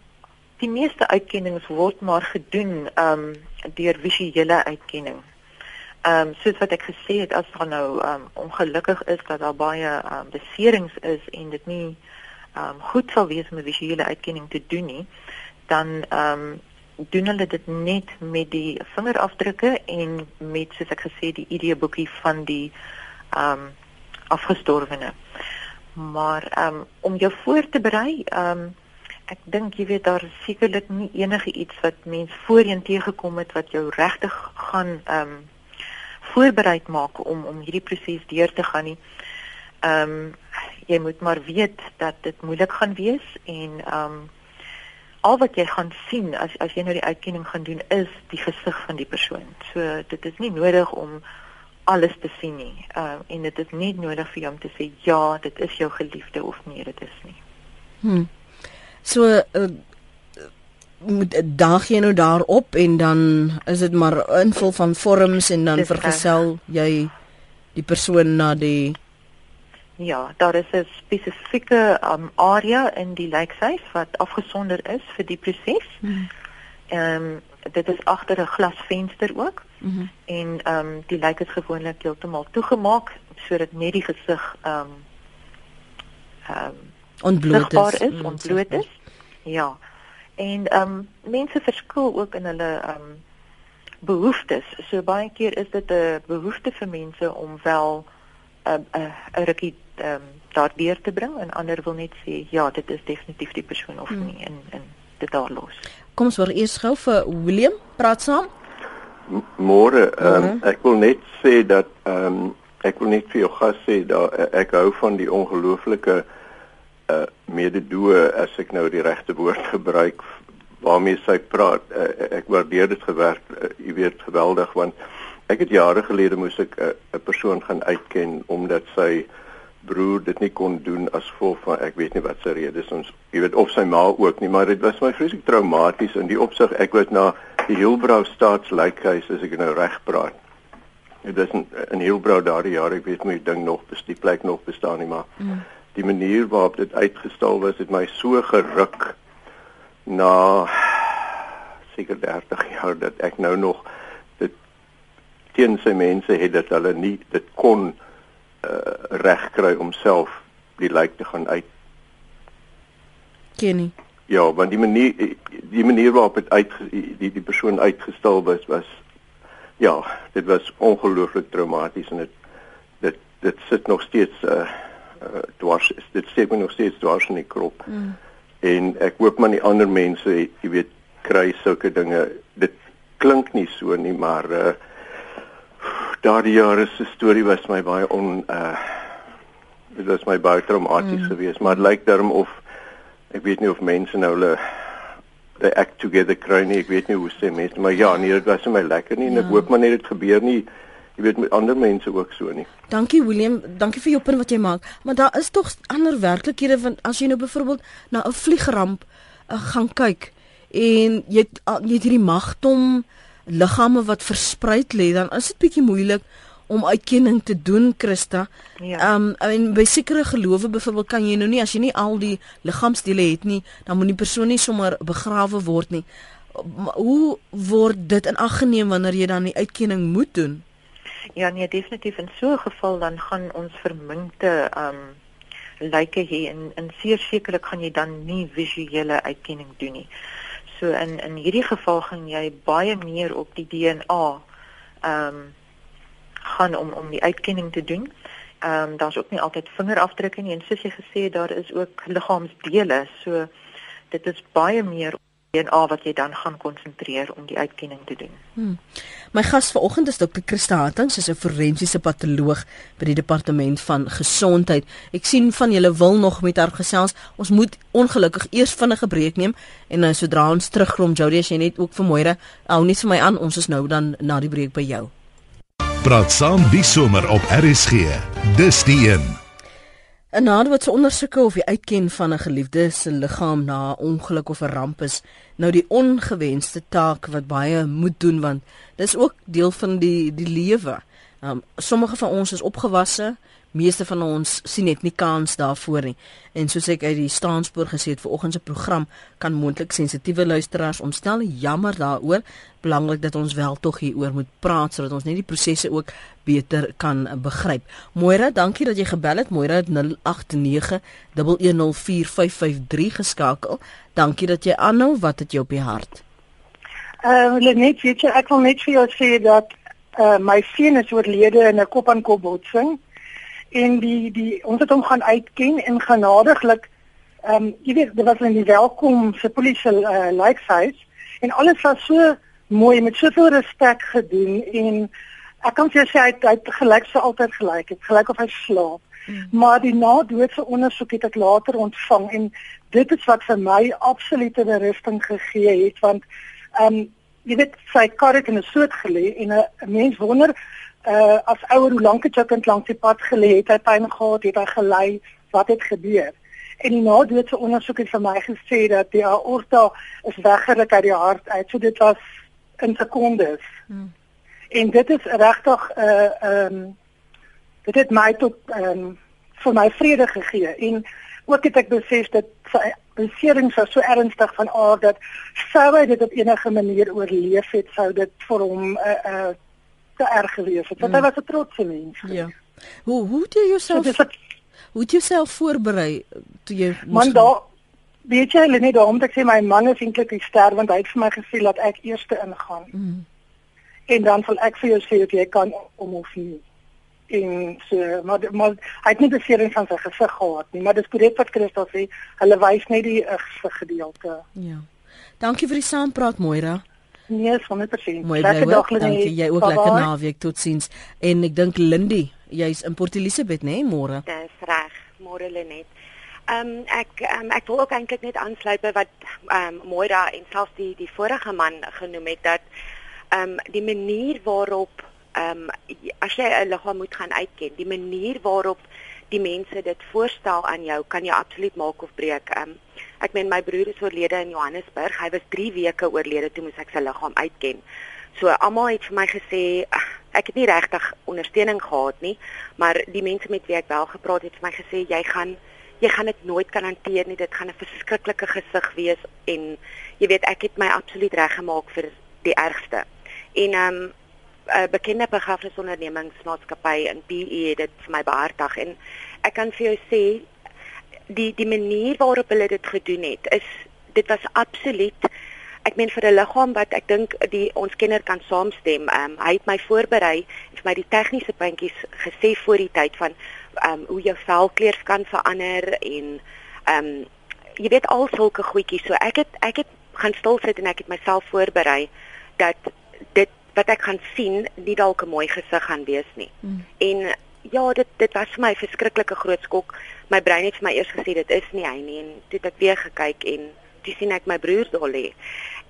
die meeste uitkennings word maar gedoen ehm um, deur visuele uitkenning. Ehm um, soos wat ek gesê het as daar nou ehm um, ongelukkig is dat daar baie ehm um, beserings is en dit nie ehm um, goed sal wees om 'n visuele uitkenning te doen nie, dan ehm um, doen hulle dit net met die vingerafdrukke en met soos ek gesê die ID boekie van die ehm um, afgestorwene. Maar ehm um, om jou voor te berei, ehm um, ek dink jy weet daar sekerlik nie enige iets wat mens voorheen teëgekom het wat jou regtig gaan ehm um, voorberei maak om om hierdie proses deur te gaan nie. Ehm um, jy moet maar weet dat dit moeilik gaan wees en ehm um, al wat jy gaan sien as as jy nou die uitkenning gaan doen is die gesig van die persoon. So dit is nie nodig om alles te sien nie. Ehm uh, en dit is nie nodig vir jou om te sê ja, dit is jou geliefde of nee, dit is nie. Hm. So uh, daag jy nou daarop en dan is dit maar invul van vorms en dan Dis vergesel jy die persoon na die Ja, daar is 'n spesifieke um, area in die lijkhuis wat afgesonder is vir die proses. Ehm mm. um, dit is agter 'n glasvenster ook. Mm -hmm. En ehm um, die lijk is gewoonlik heeltemal toegemaak sodat net die gesig ehm um, ehm um, ontbloot is, is ontbloot is. Ja en ehm um, mense verskil ook in hulle ehm um, behoeftes. So baie keer is dit 'n behoefte vir mense om wel 'n uh, 'n uh, rukkie ehm um, daardeur te bring en ander wil net sê ja, dit is definitief die persoon of hmm. nie en en dit daar los. Kom ons hoor eers gou vir William praat saam. Môre, ehm um, ek wil net sê dat ehm um, ek wil net vir jou gas sê dat ek hou van die ongelooflike uh, mededoe as ek nou die regte woord *laughs* gebruik waarmee sy praat. Uh, ek waardeer dit gewerk uh, jy weet geweldig want ek het jare gelede moes ek 'n uh, persoon gaan uitken omdat sy broer dit nie kon doen as gevolg van ek weet nie wat sy rede is ons jy weet of sy ma ook nie maar dit was my vreeslik traumaties. In die opsig ek was na die Hilbrau staatslikhuis as ek nou reg praat. Dit is in, in Hilbrau daardie jare ek weet nie ding nog die plek nog bestaan nie maar mm die manier waarop dit uitgestal was het my so geruk na seker 30 jaar dat ek nou nog dit teen sy mense het dat hulle nie dit kon uh, regkry om self die lijk te gaan uit Kenny. Ja, want die manier die manier waarop dit uit die die persoon uitgestal was was ja, dit was ongelooflik traumaties en dit dit dit sit nog steeds uh uh, dwars is dit steek my nog steeds dwars in die krop. Mm. En ek hoop maar die ander mense, jy weet, kry sulke dinge. Dit klink nie so nie, maar uh daardie jare se storie was my baie on uh dit was my baie traumaties mm. geweest, maar dit lyk daarom of ek weet nie of mense nou hulle they act together kry nie, ek weet nie hoe sê mense, maar ja, nee, dit was vir my lekker nie en ja. ek hoop maar net dit gebeur nie jy weet met ander mense ook so nie. Dankie William, dankie vir jou punt wat jy maak. Maar daar is tog ander werklikhede van as jy nou byvoorbeeld na 'n vliegramp uh, gaan kyk en jy uh, jy het hierdie magtom liggame wat versprei lê, dan is dit bietjie moeilik om uitkenning te doen, Christa. Ja. Ehm um, en by sekere gelowe byvoorbeeld kan jy nou nie as jy nie al die liggaamsdele het nie, dan moet die persoon nie sommer begrawe word nie. Hoe word dit in ag geneem wanneer jy dan die uitkenning moet doen? Ja nee, definitief in so 'n geval dan gaan ons verminkte um lyke hê en en seker sekerlik gaan jy dan nie visuele uitkenning doen nie. So in in hierdie geval gaan jy baie meer op die DNA um gaan om om die uitkenning te doen. Ehm um, daar's ook nie altyd vingerafdrukke nie en soos jy gesê daar is ook liggaamsdele. So dit is baie meer DNA wat jy dan gaan konsentreer om die uitkenning te doen. Hmm. My gas vanoggend is Dr. Christa Hattings, sy is 'n forensiese patoloog by die departement van gesondheid. Ek sien van julle wil nog met haar gesels. Ons moet ongelukkig eers vinnige breek neem en nou sodra ons terugkom, Jody, as jy net ook vir môre hou nie vir my aan. Ons is nou dan na die breek by jou. Praat saam die somer op RSG. Dis die een. 'n Nader wat se ondersoeke of die uitken van 'n geliefde se liggaam na 'n ongeluk of 'n ramp is nou die ongewenste taak wat baie moet doen want dis ook deel van die die lewe. Um sommige van ons is opgewasse, meeste van ons sien net nie kans daarvoor nie. En soos ek uit die staanspoor gesê het vir oggend se program kan moontlik sensitiewe luisteraars ontstel jammer daaroor. Belangrik dat ons wel tog hieroor moet praat sodat ons net die prosesse ook beter kan begryp. Moira, dankie dat jy gebel het. Moira het 0891104553 geskakel. Dankie dat jy aanhou. Wat het jy op die hart? Ehm uh, net weet jy ek wil net vir jou sê dat uh, my seun is oorlede in 'n kop-aan-kop botsing en die die ons het hom gaan uitken en genadiglik ehm um, jy weet dit was in die welkom se polisie uh, lijkhuis en alles was so mooi met soveel respek gedoen en ek kan vir jou sê hy het gelyk so altyd gelyk. Het gelyk of hy slaap. Mm. maar die nadoodse ondersoek het ek later ontvang en dit is wat vir my absolute berusting gegee het want Ehm um, jy weet sy kar het in 'n soort gelê en 'n mens wonder uh as ouer hoe lank het jou kind langs die pad gelê? Het hy pyn gehad? Het hy gelei? Wat het gebeur? En die nadoetse ondersoek het vir my gesê dat die aorta is weggeruk uit die hart uit. So dit was in sekondes. Hmm. en dit is regtig 'n uh, ehm um, dit het my tot ehm um, vir my vrede gegee. En ook het ek besef dat sy beserings was so ernstig van aard dat sou hy dit op enige manier oorleef het sou dit vir hom 'n uh, uh, te erg gewees het want mm. hy was 'n trotse mens. Ja. Hoe hoe het jy jouself so, Hoe het jy jouself voorberei toe jy Man daar weet jy net daarom dat ek sê my man is eintlik die ster want hy het vir my gesê dat ek eerste ingaan. Mm. En dan sal ek vir jou sê of jy kan om of nie en so maar maar hy het nie besering van sy gesig gehad nie maar dis korrek wat Christus sê hulle wys net die gesig gedeelte ja dankie vir die saampraat Moira nee 100% Mooi lekker dag lê dankie. jy ook lekker naweek. Totsiens. En ek dink Lindy jy's in Port Elizabeth nê nee, môre dis reg. Môre Lenet. Ehm um, ek um, ek wil ook eintlik net aansluit by wat ehm um, Moira en selfs die die vorige man genoem het dat ehm um, die manier waarop ehm um, as jy 'n liggaam moet gaan uitken, die manier waarop die mense dit voorstel aan jou kan jou absoluut maak of breek. Ehm um, ek meen my broer is oorlede in Johannesburg. Hy was 3 weke oorlede toe moes ek sy liggaam uitken. So almal het vir my gesê ek het nie regtig ondersteuning gehad nie, maar die mense met wie ek wel gepraat het, vir my gesê jy gaan jy gaan dit nooit kan hanteer nie. Dit gaan 'n verskriklike gesig wees en jy weet ek het my absoluut reggemaak vir die ergste. En ehm um, 'n bekende begrafnisondernemingsmaatskappy in PE het dit vir my behartig en ek kan vir jou sê die die manier waarop hulle dit gedoen het is dit was absoluut ek meen vir 'n liggaam wat ek dink die ons kenner kan saamstem um, hy het my voorberei en vir my die tegniese puntjies gesê voor die tyd van um, hoe jou velkleur kan verander en um, jy weet al sulke goedjies so ek het ek het gaan stil sit en ek het myself voorberei dat dit wat ek gaan sien nie dalk 'n mooi gesig gaan wees nie. Mm. En ja, dit dit was vir my 'n verskriklike groot skok. My brein het vir my eers gesê dit is nie hy nie en toe het ek weer gekyk en toe sien ek my broer daar lê.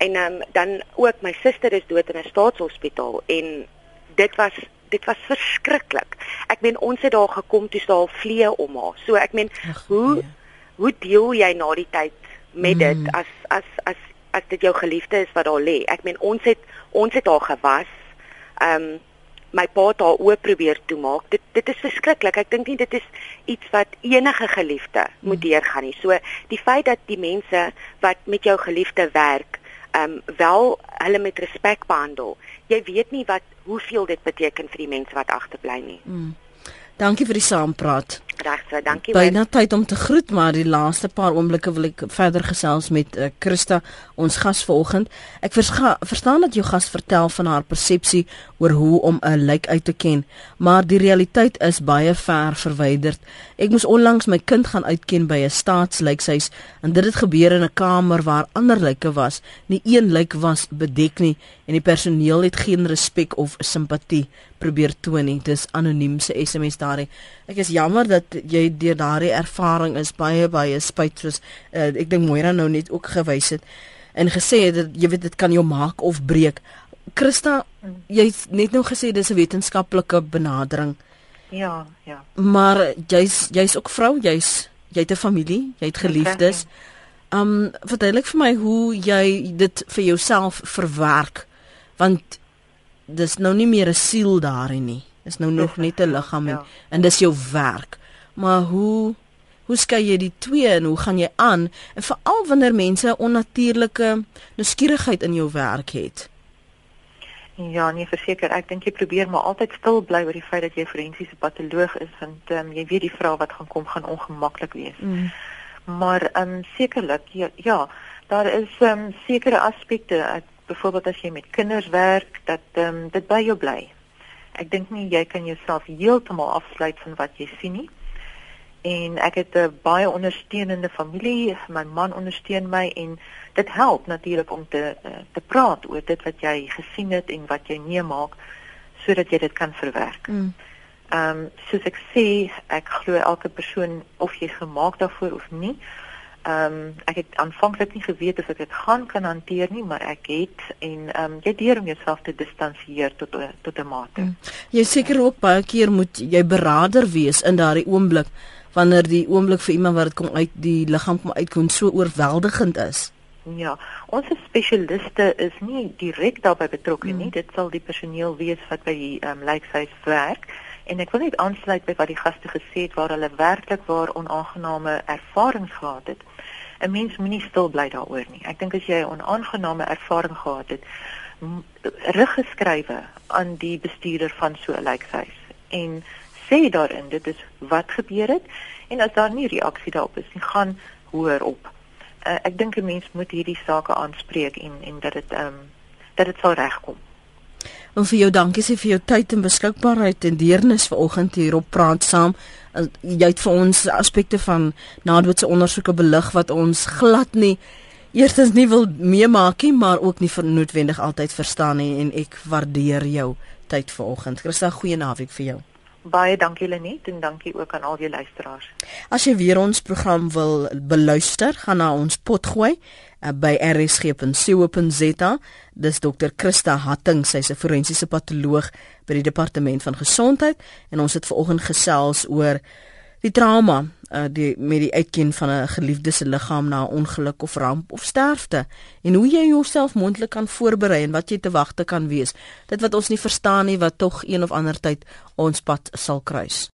En um, dan ook my suster is dood in 'n staatshospitaal en dit was dit was verskriklik. Ek meen ons het daar gekom toe staan vlee om haar. So ek meen Ach, hoe nee. hoe deel jy na die tyd met mm. dit as as as as dit jou geliefde is wat daar lê. Ek meen ons het ons het haar gewas. Ehm um, my pa het haar oop probeer toemaak. Dit dit is verskriklik. Ek dink nie dit is iets wat enige geliefde moet hmm. deurgaan nie. So die feit dat die mense wat met jou geliefde werk, ehm um, wel hulle met respek behandel. Jy weet nie wat hoeveel dit beteken vir die mense wat agterbly nie. Mm. Dankie vir die saampraat. Reg so, dankie. Byna tyd om te groet, maar die laaste paar oomblikke wil ek verder gesels met uh, Christa, ons gas vanoggend. Ek verstaan dat jou gas vertel van haar persepsie oor hoe om 'n lijk uit te ken, maar die realiteit is baie ver verwyderd. Ek moes onlangs my kind gaan uitken by 'n staatslykshuis en dit het gebeur in 'n kamer waar ander lyke was. Nie een lijk was bedek nie en die personeel het geen respek of simpatie probeer toon nie. Dis anoniem se SMS daarin. Ek is jammer dat jy deur daardie ervaring is baie baie spyt soos uh, ek dink Moira nou net ook gewys het en gesê het dat jy weet dit kan jou maak of breek. Christa, jy's net nou gesê dis 'n wetenskaplike benadering. Ja, ja. Maar jy's jy's ook vrou, jy's jy het 'n familie, jy het geliefdes. Um verduidelik vir my hoe jy dit vir jouself verwerk want dis nou nie meer 'n siel daarin nie. Dis nou nog net 'n liggaam en, ja. en dis jou werk. Maar hoe hoe skei jy die twee en hoe gaan jy aan? En veral wanneer mense onnatuurlike nuuskierigheid in jou werk het. Ja, nee, verseker, ek dink jy probeer maar altyd stil bly oor die feit dat jy forensiese patoloog is want ehm um, jy weet die vrae wat gaan kom gaan ongemaklik wees. Mm. Maar ehm um, sekerlik ja, ja, daar is ehm um, sekere aspekte, byvoorbeeld as jy met kinders werk, dat ehm um, dit by jou bly. Ek dink nie jy kan jouself heeltemal afsluit van wat jy sien nie. En ek het 'n baie ondersteunende familie, my man ondersteun my en dit help natuurlik om te uh, te praat oor dit wat jy gesien het en wat jy meemaak sodat jy dit kan verwerk. Mm. Ehm um, soos ek sê, ek glo elke persoon of jy gemaak daarvoor of nie. Ehm um, ek het aanvanklik nie geweet of ek dit gaan kan hanteer nie, maar ek het en ehm um, jy leer om jouself te distansieer tot tot 'n mate. Mm. Jy seker ook baie keer moet jy beraader wees in daardie oomblik wanneer die oomblik vir iemand wat dit kom uit die liggaam kom uitkom so oorweldigend is. Ja, ons spesialiste is nie direk daarbey betrokke mm. nie. Dit sal die personeel wees wat by die ehm um, lijkhuis werk. En ek wil net aansluit by wat die gaste gesê het waar hulle werklik waar onaangename ervarings gehad het. 'n mens moenie stil bly daaroor nie. Ek dink as jy 'n onaangename ervaring gehad het, rig geskrywe aan die bestuurder van so 'n lijkhuis en sê daarin dit is wat gebeur het en as daar nie reaksie daarop is nie, gaan hoor op. Uh, ek dink 'n mens moet hierdie sake aanspreek en en dat dit ehm um, dat dit sal regkom. En vir jou dankie sê vir jou tyd en beskikbaarheid en deernis vanoggend hier op praat saam. Jy het vir ons aspekte van nadoetse ondersoeke belig wat ons glad nie eerstens nie wil meemaak nie, maar ook nie vernootwendig altyd verstaan nie en ek waardeer jou tyd vanoggend. Christa, goeie naweek vir jou. Baie dankie Lenet en dankie ook aan al die luisteraars. As jy weer ons program wil beluister, gaan na ons potgooi uh, by rsg.co.za. Dis Dr. Christa Hatting, sy's 'n forensiese patoloog by die departement van gesondheid en ons het vanoggend gesels oor die trauma uh, die met die uitken van 'n geliefde se liggaam na 'n ongeluk of ramp of sterfte. En hoe jy jouself mondelik kan voorberei en wat jy te wagte kan wees. Dit wat ons nie verstaan nie wat tog een of ander tyd ons pad sal kruis